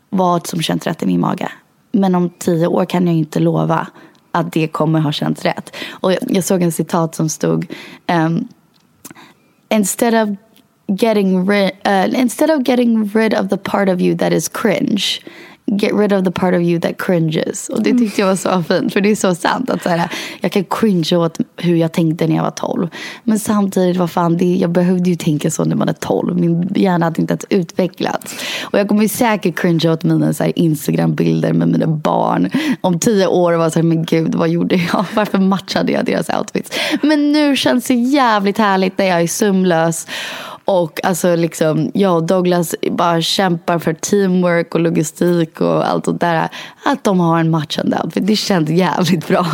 vad som känns rätt i min mage. Men om tio år kan jag inte lova att det kommer ha känts rätt. Och jag jag såg en citat som stod um, Instead of getting rid, uh, eh, instead of getting rid of the part of you that is cringe get rid of the part of you that cringes. Och det tyckte jag var så fint. För det är så sant. att så här, Jag kan cringe åt hur jag tänkte när jag var 12. Men samtidigt, vad fan, det, jag behövde ju tänka så när man är 12. Min hjärna hade inte ens utvecklats. Och jag kommer säkert cringe åt mina Instagram-bilder med mina barn. Om tio år var så här, men gud, vad gjorde jag? Varför matchade jag deras outfits? Men nu känns det jävligt härligt när jag är sömnlös och alltså liksom, jag och Douglas bara kämpar för teamwork och logistik och allt sånt där. Att de har en matchande outfit. Det känns jävligt bra.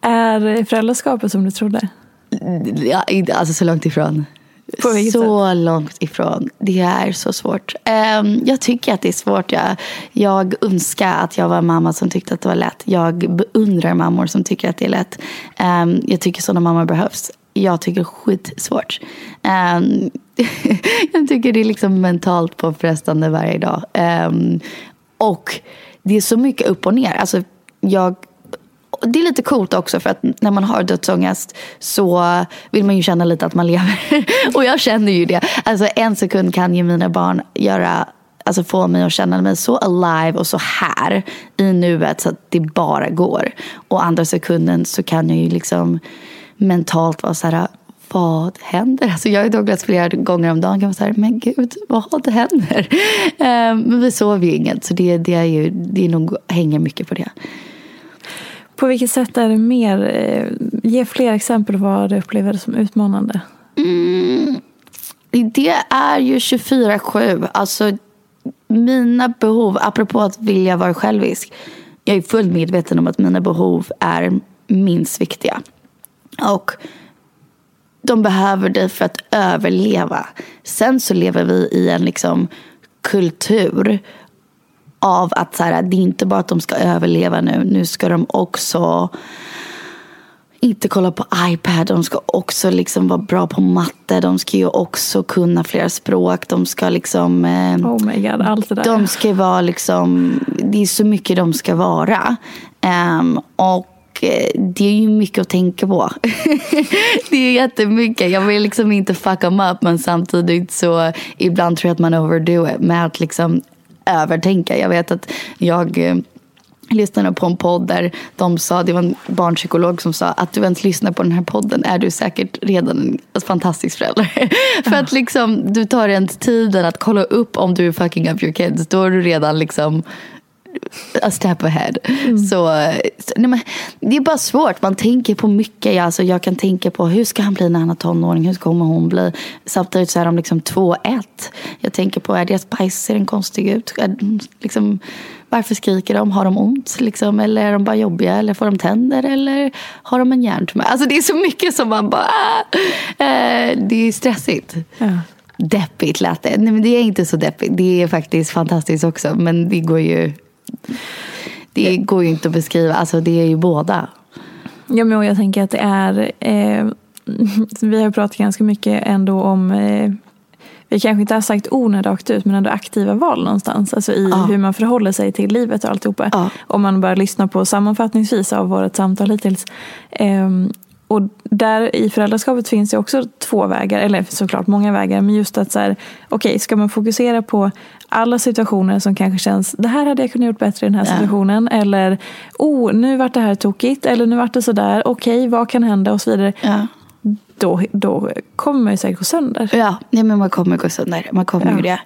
Är föräldraskapet som du trodde? Ja, alltså så långt ifrån. Så sätt? långt ifrån. Det är så svårt. Um, jag tycker att det är svårt. Jag, jag önskar att jag var mamma som tyckte att det var lätt. Jag beundrar mammor som tycker att det är lätt. Um, jag tycker sådana mammor behövs jag tycker är skitsvårt. Um, jag tycker det är liksom mentalt påfrestande varje dag. Um, och det är så mycket upp och ner. Alltså, jag det är lite coolt också för att när man har dödsångest så vill man ju känna lite att man lever. och jag känner ju det. Alltså en sekund kan ju mina barn göra alltså få mig att känna mig så alive och så här i nuet så att det bara går. Och andra sekunden så kan jag ju liksom mentalt vara så här vad händer? Alltså jag är Douglas flera gånger om dagen vara så här, men gud, vad händer? Um, men vi sover ju inget, så det, det, är ju, det är nog, hänger mycket på det. På vilket sätt är det mer, eh, ge fler exempel vad du upplever som utmanande. Mm, det är ju 24-7. Alltså mina behov, apropå att vilja vara självisk. Jag är fullt medveten om att mina behov är minst viktiga. Och de behöver dig för att överleva. Sen så lever vi i en liksom kultur av att så här, det är inte bara att de ska överleva nu. Nu ska de också inte kolla på iPad. De ska också liksom vara bra på matte. De ska ju också kunna flera språk. De ska liksom... Eh, oh my God, allt det där. De ska vara liksom... Det är så mycket de ska vara. Um, och Eh, det är ju mycket att tänka på. det är jättemycket. Jag vill liksom inte fuck them up men samtidigt så ibland tror jag att man overdo it med att liksom övertänka. Jag vet att jag eh, lyssnade på en podd där de sa, det var en barnpsykolog som sa att du ens lyssnar på den här podden är du säkert redan en fantastisk förälder. För att liksom, du tar ens tiden att kolla upp om du är fucking up your kids. Då är du redan liksom a step ahead. Mm. Så, nej, men, det är bara svårt. Man tänker på mycket. Alltså, jag kan tänka på hur ska han bli när han är tonåring? Hur kommer hon bli? Samtidigt så är de liksom två ett. Jag tänker på, är deras bajs, ser den konstig ut? Är, liksom, varför skriker de? Har de ont? Liksom? Eller är de bara jobbiga? Eller får de tänder? Eller har de en hjärntumör? Alltså det är så mycket som man bara... Äh, det är stressigt. Ja. Deppigt lät det. Nej men det är inte så deppigt. Det är faktiskt fantastiskt också. Men det går ju det går ju inte att beskriva. Alltså det är ju båda. Ja, men jag tänker att det är... Eh, vi har pratat ganska mycket ändå om... Eh, vi kanske inte har sagt orden rakt ut men ändå aktiva val någonstans. Alltså i ja. hur man förhåller sig till livet och alltihopa. Ja. Om man bara lyssnar på sammanfattningsvis av vårt samtal hittills. Eh, och där i föräldraskapet finns det också två vägar, eller såklart många vägar, men just att så här, okej, okay, ska man fokusera på alla situationer som kanske känns, det här hade jag kunnat gjort bättre i den här situationen, ja. eller oh, nu vart det här tokigt, eller nu vart det sådär, okej, okay, vad kan hända och så vidare. Ja. Då, då kommer man ju säkert gå sönder. Ja, nej, men man kommer gå sönder. Man kommer ja. ju det.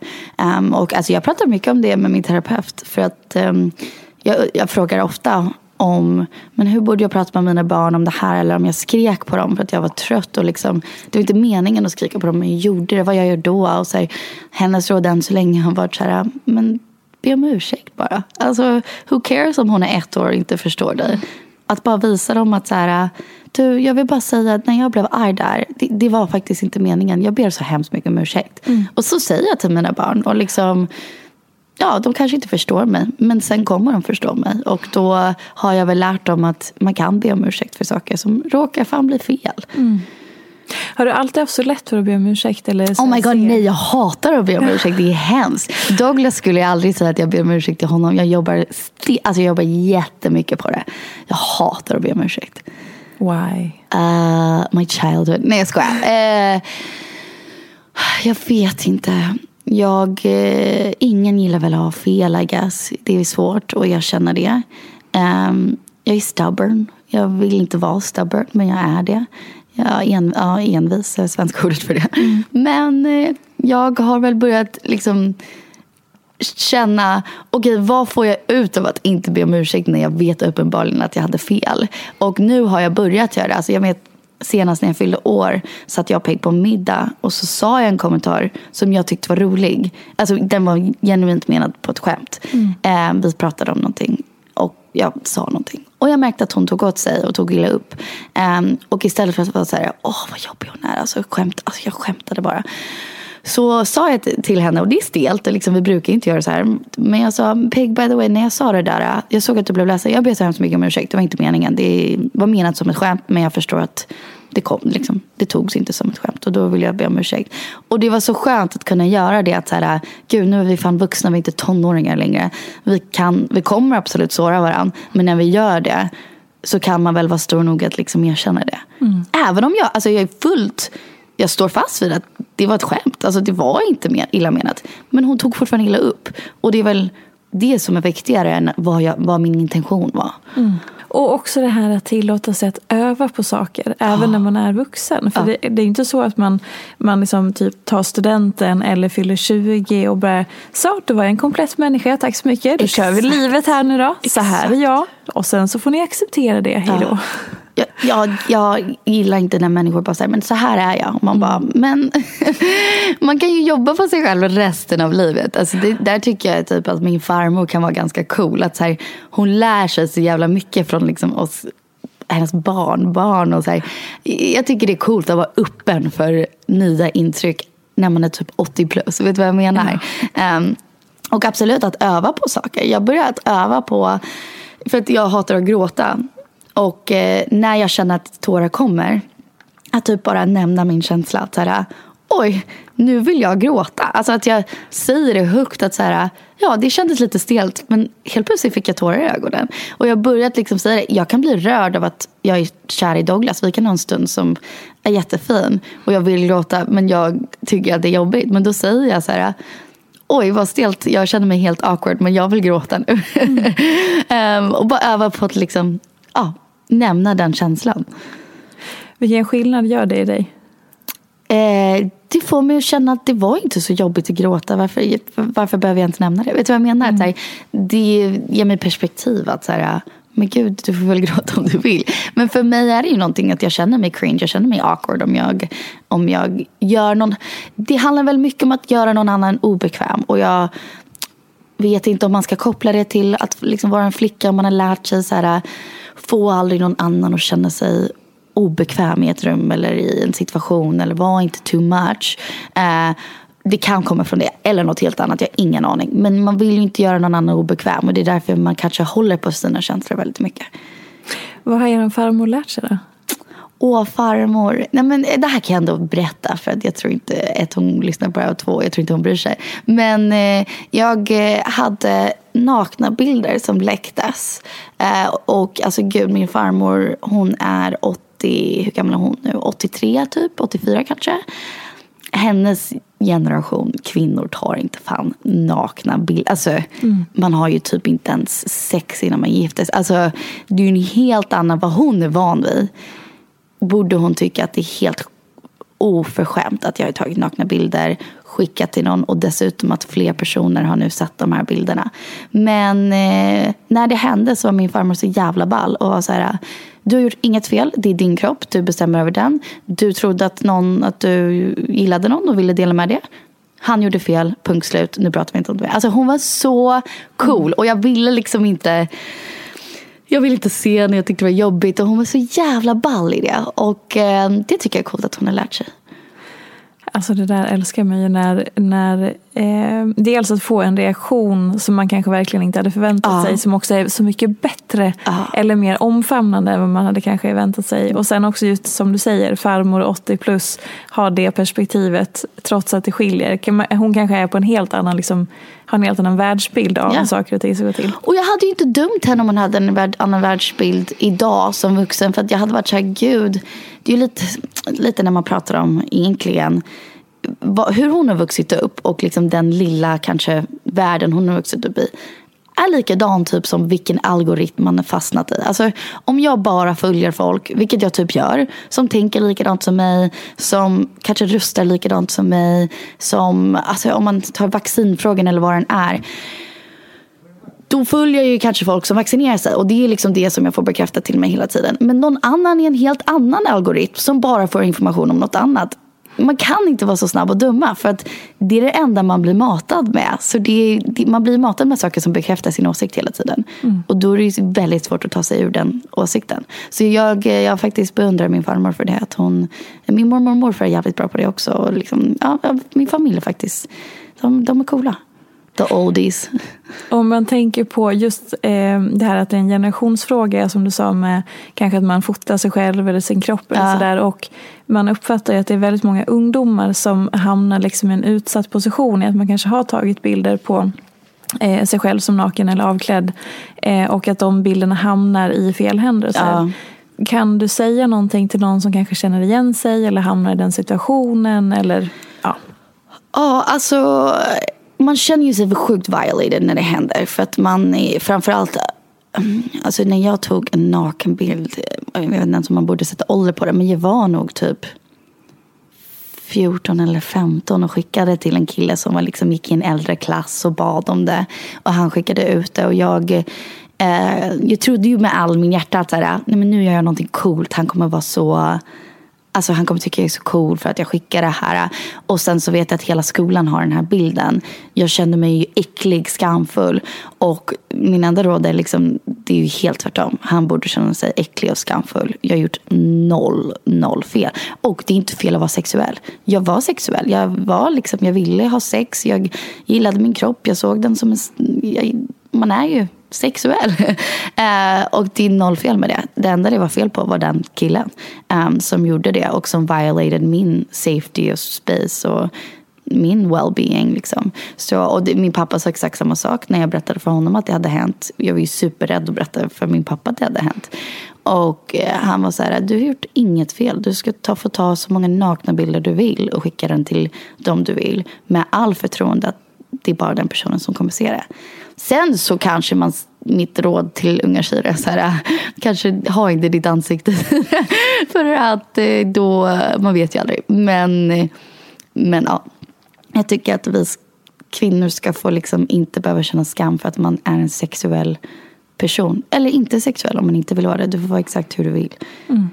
Um, och alltså, jag pratar mycket om det med min terapeut. För att um, jag, jag frågar ofta om men hur borde jag prata med mina barn om det här eller om jag skrek på dem för att jag var trött. Och liksom, det var inte meningen att skrika på dem men jag gjorde det. Vad jag gör då? Och så här, hennes råd än så länge har varit så här, men be om ursäkt bara. Alltså, who cares om hon är ett år och inte förstår dig. Att bara visa dem att så här, du, jag vill bara säga att när jag blev arg där, det, det var faktiskt inte meningen. Jag ber så hemskt mycket om ursäkt. Mm. Och så säger jag till mina barn. Och liksom, ja, de kanske inte förstår mig. Men sen kommer de förstå mig. Och då har jag väl lärt dem att man kan be om ursäkt för saker som råkar fan bli fel. Mm. Har du alltid haft så lätt för att be om ursäkt? Eller oh my god, nej jag hatar att be om ursäkt. Det är hemskt. Douglas skulle jag aldrig säga att jag ber om ursäkt till honom. Jag jobbar, alltså jag jobbar jättemycket på det. Jag hatar att be om ursäkt. Why? Uh, my childhood. Nej jag skojar. Uh, jag vet inte. Jag, eh, ingen gillar väl att ha fel, I guess. Det är svårt och jag känner det. Um, jag är stubborn. Jag vill inte vara stubborn, men jag är det. Jag en, ja, envis är svenska ordet för det. Mm. Men eh, jag har väl börjat liksom känna, okej okay, vad får jag ut av att inte be om ursäkt när jag vet uppenbarligen att jag hade fel? Och nu har jag börjat göra det. Alltså jag vet senast när jag fyllde år satt jag och Peg på middag och så sa jag en kommentar som jag tyckte var rolig. Alltså den var genuint menad på ett skämt. Mm. Eh, vi pratade om någonting och jag sa någonting. Och jag märkte att hon tog åt sig och tog illa upp. Eh, och istället för att vara så här, åh vad jobbig hon är, alltså, skämt, alltså jag skämtade bara. Så sa jag till henne, och det är stelt, liksom, vi brukar inte göra så här. Men jag sa, Peg by the way, när jag sa det där, jag såg att du blev ledsen. Jag ber så hemskt mycket om ursäkt, det var inte meningen. Det var menat som ett skämt, men jag förstår att det, kom, liksom, det togs inte som ett skämt och då ville jag be om ursäkt. Och det var så skönt att kunna göra det. Att så här, Gud, nu är vi fan vuxna, vi är inte tonåringar längre. Vi, kan, vi kommer absolut såra varandra, men när vi gör det så kan man väl vara stor nog att liksom erkänna det. Mm. Även om jag, alltså jag är fullt, jag står fast vid att det var ett skämt. Alltså det var inte mer illa menat. Men hon tog fortfarande illa upp. Och det är väl det som är viktigare än vad, jag, vad min intention var. Mm. Och också det här att tillåta sig att öva på saker, även oh. när man är vuxen. För oh. det, det, är inte så att man, man liksom typ tar studenten eller fyller 20 och börjar, så då var jag en komplett människa, tack så mycket, då Exakt. kör vi livet här nu då. Så här är jag. Och sen så får ni acceptera det, hejdå. Ja jag, jag, jag, gillar inte när människor bara säger men så här är jag. Och man bara, mm. men man kan ju jobba på sig själv resten av livet. Alltså det, där tycker jag typ att min farmor kan vara ganska cool. Att så här, hon lär sig så jävla mycket från liksom oss hennes barnbarn. Och så här. Jag tycker det är coolt att vara öppen för nya intryck när man är typ 80 plus. Vet du vad jag menar? Ja. Um, och absolut att öva på saker. Jag började att öva på, för att jag hatar att gråta. Och eh, när jag känner att tårar kommer, att typ bara nämna min känsla. Att så här, oj, nu vill jag gråta. Alltså att jag säger det högt att så här, ja det kändes lite stelt men helt plötsligt fick jag tårar i ögonen. Och jag börjat liksom säga det, jag kan bli rörd av att jag är kär i Douglas. Vi kan ha en stund som är jättefin och jag vill gråta men jag tycker att det är jobbigt. Men då säger jag så här, oj vad stelt, jag känner mig helt awkward men jag vill gråta nu. Mm. um, och bara öva på att liksom, ja, nämna den känslan. Vilken skillnad gör det i dig? Eh, det får mig att känna att det var inte så jobbigt att gråta. Varför, varför behöver jag inte nämna det? Vet du vad jag menar? Mm. Här, det ger mig perspektiv. att så här, Men gud, du får väl gråta om du vill. Men för mig är det ju någonting att jag känner mig cringe. Jag känner mig awkward om jag, om jag gör någon... Det handlar väl mycket om att göra någon annan obekväm. Och jag vet inte om man ska koppla det till att liksom vara en flicka. Om man har lärt sig så här få aldrig någon annan att känna sig obekväm i ett rum eller i en situation eller var inte too much. Eh, det kan komma från det eller något helt annat, jag har ingen aning. Men man vill ju inte göra någon annan obekväm och det är därför man kanske håller på sina känslor väldigt mycket. Vad har er farmor lärt sig då? Åh, farmor. Nej, men det här kan jag ändå berätta för att jag tror inte att hon lyssnar på det här och två, jag tror inte hon bryr sig. Men eh, jag eh, hade nakna bilder som läcktes. Eh, och alltså gud, min farmor hon är 80, hur gammal är hon nu? 83 typ, 84 kanske. Hennes generation kvinnor tar inte fan nakna bilder. Alltså, mm. Man har ju typ inte ens sex innan man gifter sig. Alltså, det är ju en helt annan vad hon är van vid borde hon tycka att det är helt oförskämt att jag har tagit nakna bilder, skickat till någon och dessutom att fler personer har nu sett de här bilderna. Men eh, när det hände så var min farmor så jävla ball och var så här du har gjort inget fel, det är din kropp, du bestämmer över den. Du trodde att, någon, att du gillade någon och ville dela med det. Han gjorde fel, punkt slut, nu pratar vi inte om det. Alltså hon var så cool och jag ville liksom inte jag ville inte se henne, jag tyckte det var jobbigt och hon var så jävla ball i det. Och eh, det tycker jag är coolt att hon har lärt sig. Alltså det där älskar man ju när, när eh, dels att få en reaktion som man kanske verkligen inte hade förväntat ja. sig som också är så mycket bättre ja. eller mer omfamnande än vad man hade kanske väntat sig. Och sen också just som du säger, farmor 80 plus har det perspektivet trots att det skiljer. Hon kanske är på en helt annan liksom, har en helt annan världsbild av ja. saker och ting ska gå till. Och jag hade ju inte dömt henne om hon hade en annan världsbild idag som vuxen. För att jag hade varit så här, gud. Det är ju lite, lite när man pratar om egentligen hur hon har vuxit upp och liksom den lilla kanske världen hon har vuxit upp i är likadan typ som vilken algoritm man är fastnat i. Alltså, om jag bara följer folk, vilket jag typ gör, som tänker likadant som mig, som kanske röstar likadant som mig, som, alltså om man tar vaccinfrågan eller vad den är. Då följer jag ju kanske folk som vaccinerar sig och det är liksom det som jag får bekräftat till mig hela tiden. Men någon annan i en helt annan algoritm som bara får information om något annat man kan inte vara så snabb och dumma för att det är det enda man blir matad med. Så det, det, man blir matad med saker som bekräftar sin åsikt hela tiden. Mm. Och då är det väldigt svårt att ta sig ur den åsikten. Så jag, jag faktiskt beundrar min farmor för det. Att hon, min mormor och morfar är jävligt bra på det också. Och liksom, ja, min familj faktiskt, de, de är coola. The oldies. Om man tänker på just eh, det här att det är en generationsfråga som du sa med kanske att man fotar sig själv eller sin kropp eller Ja. sådär. Och man uppfattar ju att det är väldigt många ungdomar som hamnar liksom i en utsatt position i att man kanske har tagit bilder på eh, sig själv som naken eller avklädd eh, och att de bilderna hamnar i fel händer. Ja. Kan du säga någonting till någon som kanske känner igen sig eller hamnar i den situationen? Eller, ja. Ja, alltså man känner ju sig sjukt violated när det händer. För att man är framförallt eh, Alltså när jag tog en nakenbild, eh, jag vet inte ens om man borde sätta ålder på det, men jag var nog typ 14 eller 15 och skickade till en kille som var liksom gick i en äldre klass och bad om det. Och han skickade ut det och jag, eh, jag trodde ju med all min hjärta att så här, nej men nu gör jag någonting coolt, han kommer vara så Alltså han kommer tycka jag är så cool för att jag skickar det här. Och sen så vet jag att hela skolan har den här bilden. Jag känner mig ju äcklig, skamfull. Och min enda råd är liksom, det är ju helt tvärtom. Han borde känna sig äcklig och skamfull. Jag har gjort noll, noll fel. Och det är inte fel att vara sexuell. Jag var sexuell. Jag var liksom, jag ville ha sex. Jag gillade min kropp. Jag såg den som en, jag, man är ju sexuell. Eh, och det är noll fel med det. Det enda det var fel på var den killen um, som gjorde det och som violated min safety och space och min well-being. Liksom. Så, och det, min pappa sa exakt samma sak när jag berättade för honom att det hade hänt. Jag var ju superrädd att berätta för min pappa att det hade hänt. Och eh, han var så här, du har gjort inget fel. Du ska ta, få ta så många nakna bilder du vill och skicka den till dem du vill. Med all förtroende att det är bara den personen som kommer se det. Sen så kanske man, mitt råd till unga tjejer är så här, äh, kanske ha inte ditt ansikte. För att eh, då, man vet ju aldrig. Men, men ja, jag tycker att vi kvinnor ska få liksom inte behöva känna skam för att man är en sexuell person. Eller inte sexuell om man inte vill vara det. Du får vara exakt hur du vill. Mm.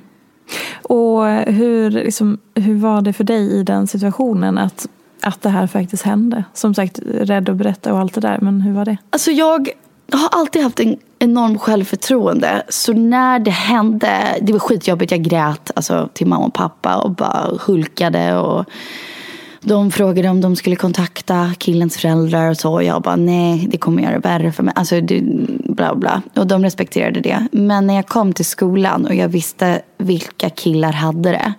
Och hur, liksom, hur var det för dig i den situationen att, att det här faktiskt hände? Som sagt, rädd att berätta och allt det där, men hur var det? Alltså jag har alltid haft en enorm självförtroende. Så när det hände, det var skitjobbigt. Jag grät alltså, till mamma och pappa och bara hulkade. Och de frågade om de skulle kontakta killens föräldrar och så. Och jag bara nej, det kommer göra det värre för mig. Alltså det, bla bla. Och de respekterade det. Men när jag kom till skolan och jag visste vilka killar hade det.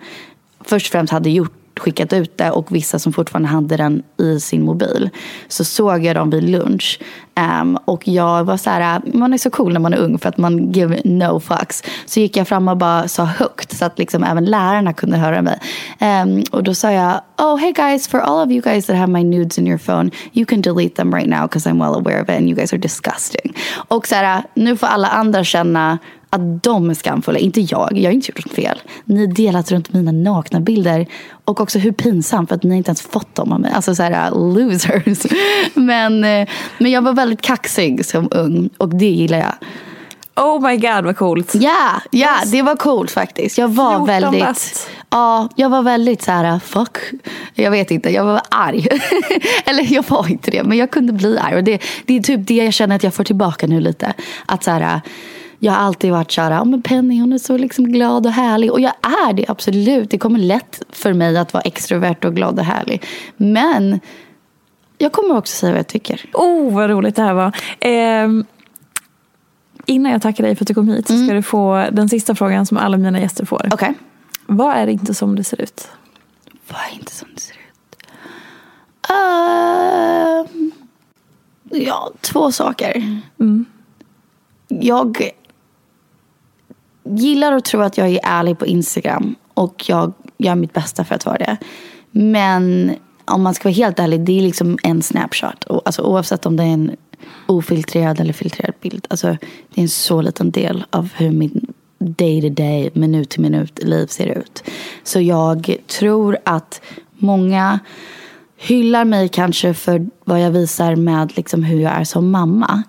Först och främst hade gjort skickat ut det och vissa som fortfarande hade den i sin mobil. Så såg jag dem vid lunch. Ehm, och jag var så här, man är så cool när man är ung för att man give no fucks. Så gick jag fram och bara sa högt så att liksom även lärarna kunde höra mig. Um, och då sa jag, oh hey guys, for all of you guys that have my nudes in your phone, you can delete them right now because I'm well aware of it and you guys are disgusting. Och så här, nu får alla andra känna att de är skamfulla, inte jag. Jag har inte gjort något fel. Ni har delat runt mina nakna bilder och också hur pinsamt för att ni inte ens fått dem av mig. Alltså så här, losers. Men, eh, men jag var väldigt kaxig som ung och det gillar jag. Oh my god vad coolt! Ja, ja det var coolt faktiskt. Jag var 14 väldigt... bast. Ja, jag var väldigt så här, fuck. Jag vet inte, jag var arg. Eller jag var inte det, men jag kunde bli arg. Och det, det är typ det jag känner att jag får tillbaka nu lite. Att så här, jag har alltid varit så här, ja men Penny hon är så liksom glad och härlig. Och jag är det absolut. Det kommer lätt för mig att vara extrovert och glad och härlig. Men jag kommer också säga vad jag tycker. Oh vad roligt det här var. Ehm, innan jag tackar dig för att du kom hit så ska du få den sista frågan som alla mina gäster får. Okej. Vad är inte som det ser ut? Vad är inte som det ser ut? Ehm, ja, två saker. Jag gillar att tro att jag är ärlig på Instagram. Och jag gör mitt bästa för att vara det. Men om man ska vara helt ärlig, det är liksom en snapshot. Alltså, oavsett om det är en ofiltrerad eller filtrerad bild. Alltså, det är en så liten del av hur min day to day, minut till minut liv ser ut. Så jag tror att många hyllar mig kanske för vad jag visar med liksom hur jag är som mamma.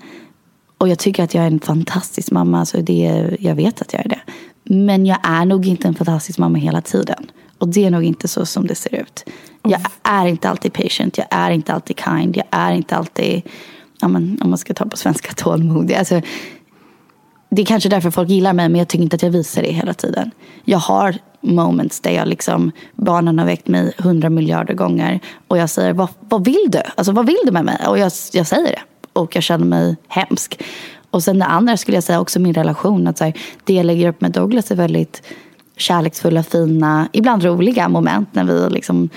Och jag tycker att jag är en fantastisk mamma. så det, jag vet att jag är det. Men jag är nog inte en fantastisk mamma hela tiden. Och det är nog inte så som det ser ut. Jag är inte alltid patient. Jag är inte alltid kind. Jag är inte alltid, ja, men, om man ska ta på svenska, tålmodig. Alltså, det är kanske därför folk gillar mig men jag tycker inte att jag visar det hela tiden. Jag har moments där jag liksom, barnen har väckt mig hundra miljarder gånger och jag säger vad, vad vill du? Alltså vad vill du med mig? Och jag, jag säger det och jag känner mig hemsk. Och sen det andra skulle jag säga också min relation. Att så här, det jag lägger upp med Douglas är väldigt kärleksfulla, fina, ibland roliga moment när vi liksom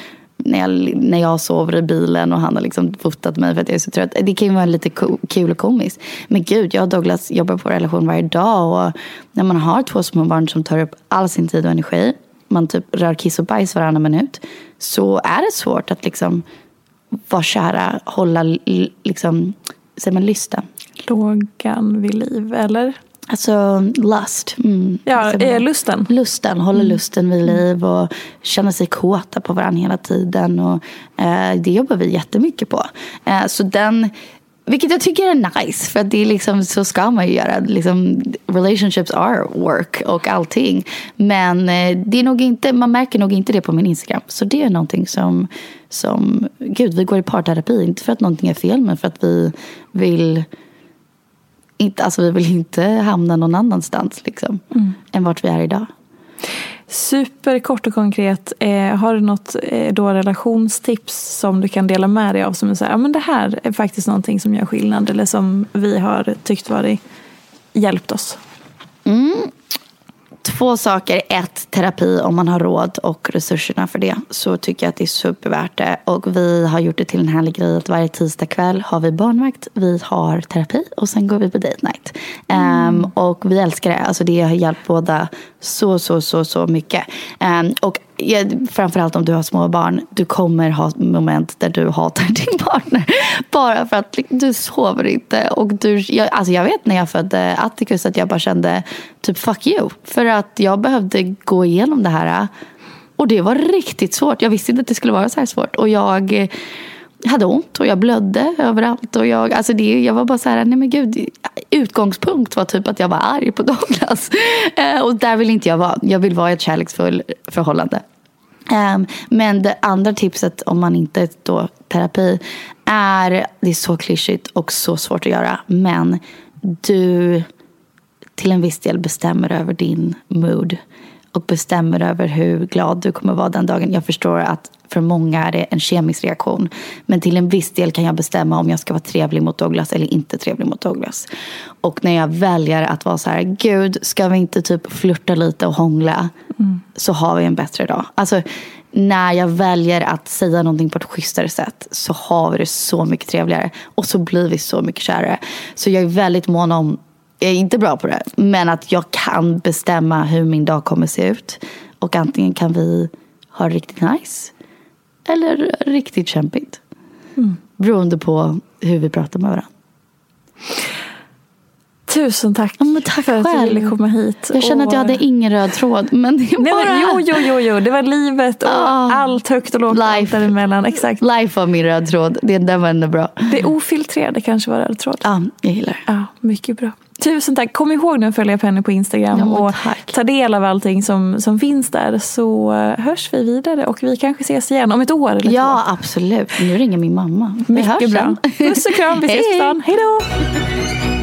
när jag, när jag sover i bilen och han har liksom fotat mig för att jag är så trött. Det kan ju vara lite kul och komiskt. Men gud, jag och Douglas jobbar på relation varje dag. Och när man har två små barn som tar upp all sin tid och energi. Man typ rör kiss och bajs varannan minut. Så är det svårt att liksom vara kära, hålla liksom, säger man lysten? Lågan vid liv, eller? Alltså lust. Mm. Ja, eh, lusten. Lusten, hålla mm. lusten vid liv och känna sig kåta på varandra hela tiden. Och, eh, det jobbar vi jättemycket på. Eh, så den, vilket jag tycker är nice, för det är liksom, så ska man ju göra. Liksom, relationships are work och allting. Men eh, det är nog inte, man märker nog inte det på min Instagram. Så det är någonting som, som, gud vi går i parterapi. Inte för att någonting är fel, men för att vi vill inte, alltså vi vill inte hamna någon annanstans liksom, mm. än vart vi är idag. Superkort och konkret, eh, har du något eh, då relationstips som du kan dela med dig av som är så här, ja men det här är faktiskt någonting som gör skillnad eller som vi har tyckt varit hjälpt oss? Mm. Två saker. Ett, terapi om man har råd och resurserna för det. Så tycker jag att det är supervärt det. Och vi har gjort det till en härlig grej att varje tisdagkväll har vi barnvakt, vi har terapi och sen går vi på date night. Mm. Um, och vi älskar det. Alltså det har hjälpt båda så, så, så, så mycket. Um, och framförallt om du har små barn, du kommer ha moment där du hatar din partner. Bara för att liksom, du sover inte. Och du, jag, alltså jag vet när jag födde Atticus att jag bara kände typ fuck you. För att jag behövde gå igenom det här. Och det var riktigt svårt. Jag visste inte att det skulle vara så här svårt. Och jag eh, hade ont och jag blödde överallt. Och jag, alltså det, jag var bara så här, nej men gud. Utgångspunkt var typ att jag var arg på Douglas. Eh, och där vill inte jag vara. Jag vill vara i ett kärleksfullt förhållande. Um, men det andra tipset om man inte då terapi är, det är så klyschigt och så svårt att göra, men du till en viss del bestämmer över din mood och bestämmer över hur glad du kommer vara den dagen. Jag förstår att för många är det en kemisk reaktion. Men till en viss del kan jag bestämma om jag ska vara trevlig mot Douglas eller inte trevlig mot Douglas. Och när jag väljer att vara så här, gud, ska vi inte typ flirta lite och hångla? Mm. Så har vi en bättre dag. Alltså, när jag väljer att säga någonting på ett schysstare sätt så har vi det så mycket trevligare. Och så blir vi så mycket kärare. Så jag är väldigt mån om jag är inte bra på det. Men att jag kan bestämma hur min dag kommer se ut. Och antingen kan vi ha riktigt nice. Eller riktigt kämpigt. Mm. Beroende på hur vi pratar med varandra. Tusen tack, ja, tack för att du ville komma hit. Jag känner att jag hade ingen röd tråd. Men det, Nej, bara... men, jo, jo, jo, jo, det var livet och oh, allt högt och lågt life. däremellan. Exakt. Life var min röd tråd. Det, den var ändå bra. Det ofiltrerade kanske var röd tråd. Ja, jag gillar det. Ja, mycket bra. Tusen tack. Kom ihåg nu att följa Penny på Instagram ja, och ta del av allting som, som finns där. Så hörs vi vidare och vi kanske ses igen om ett år eller Ja, två. absolut. Nu ringer min mamma. Mycket bra. Puss och kram. Vi ses på stan. Hej då!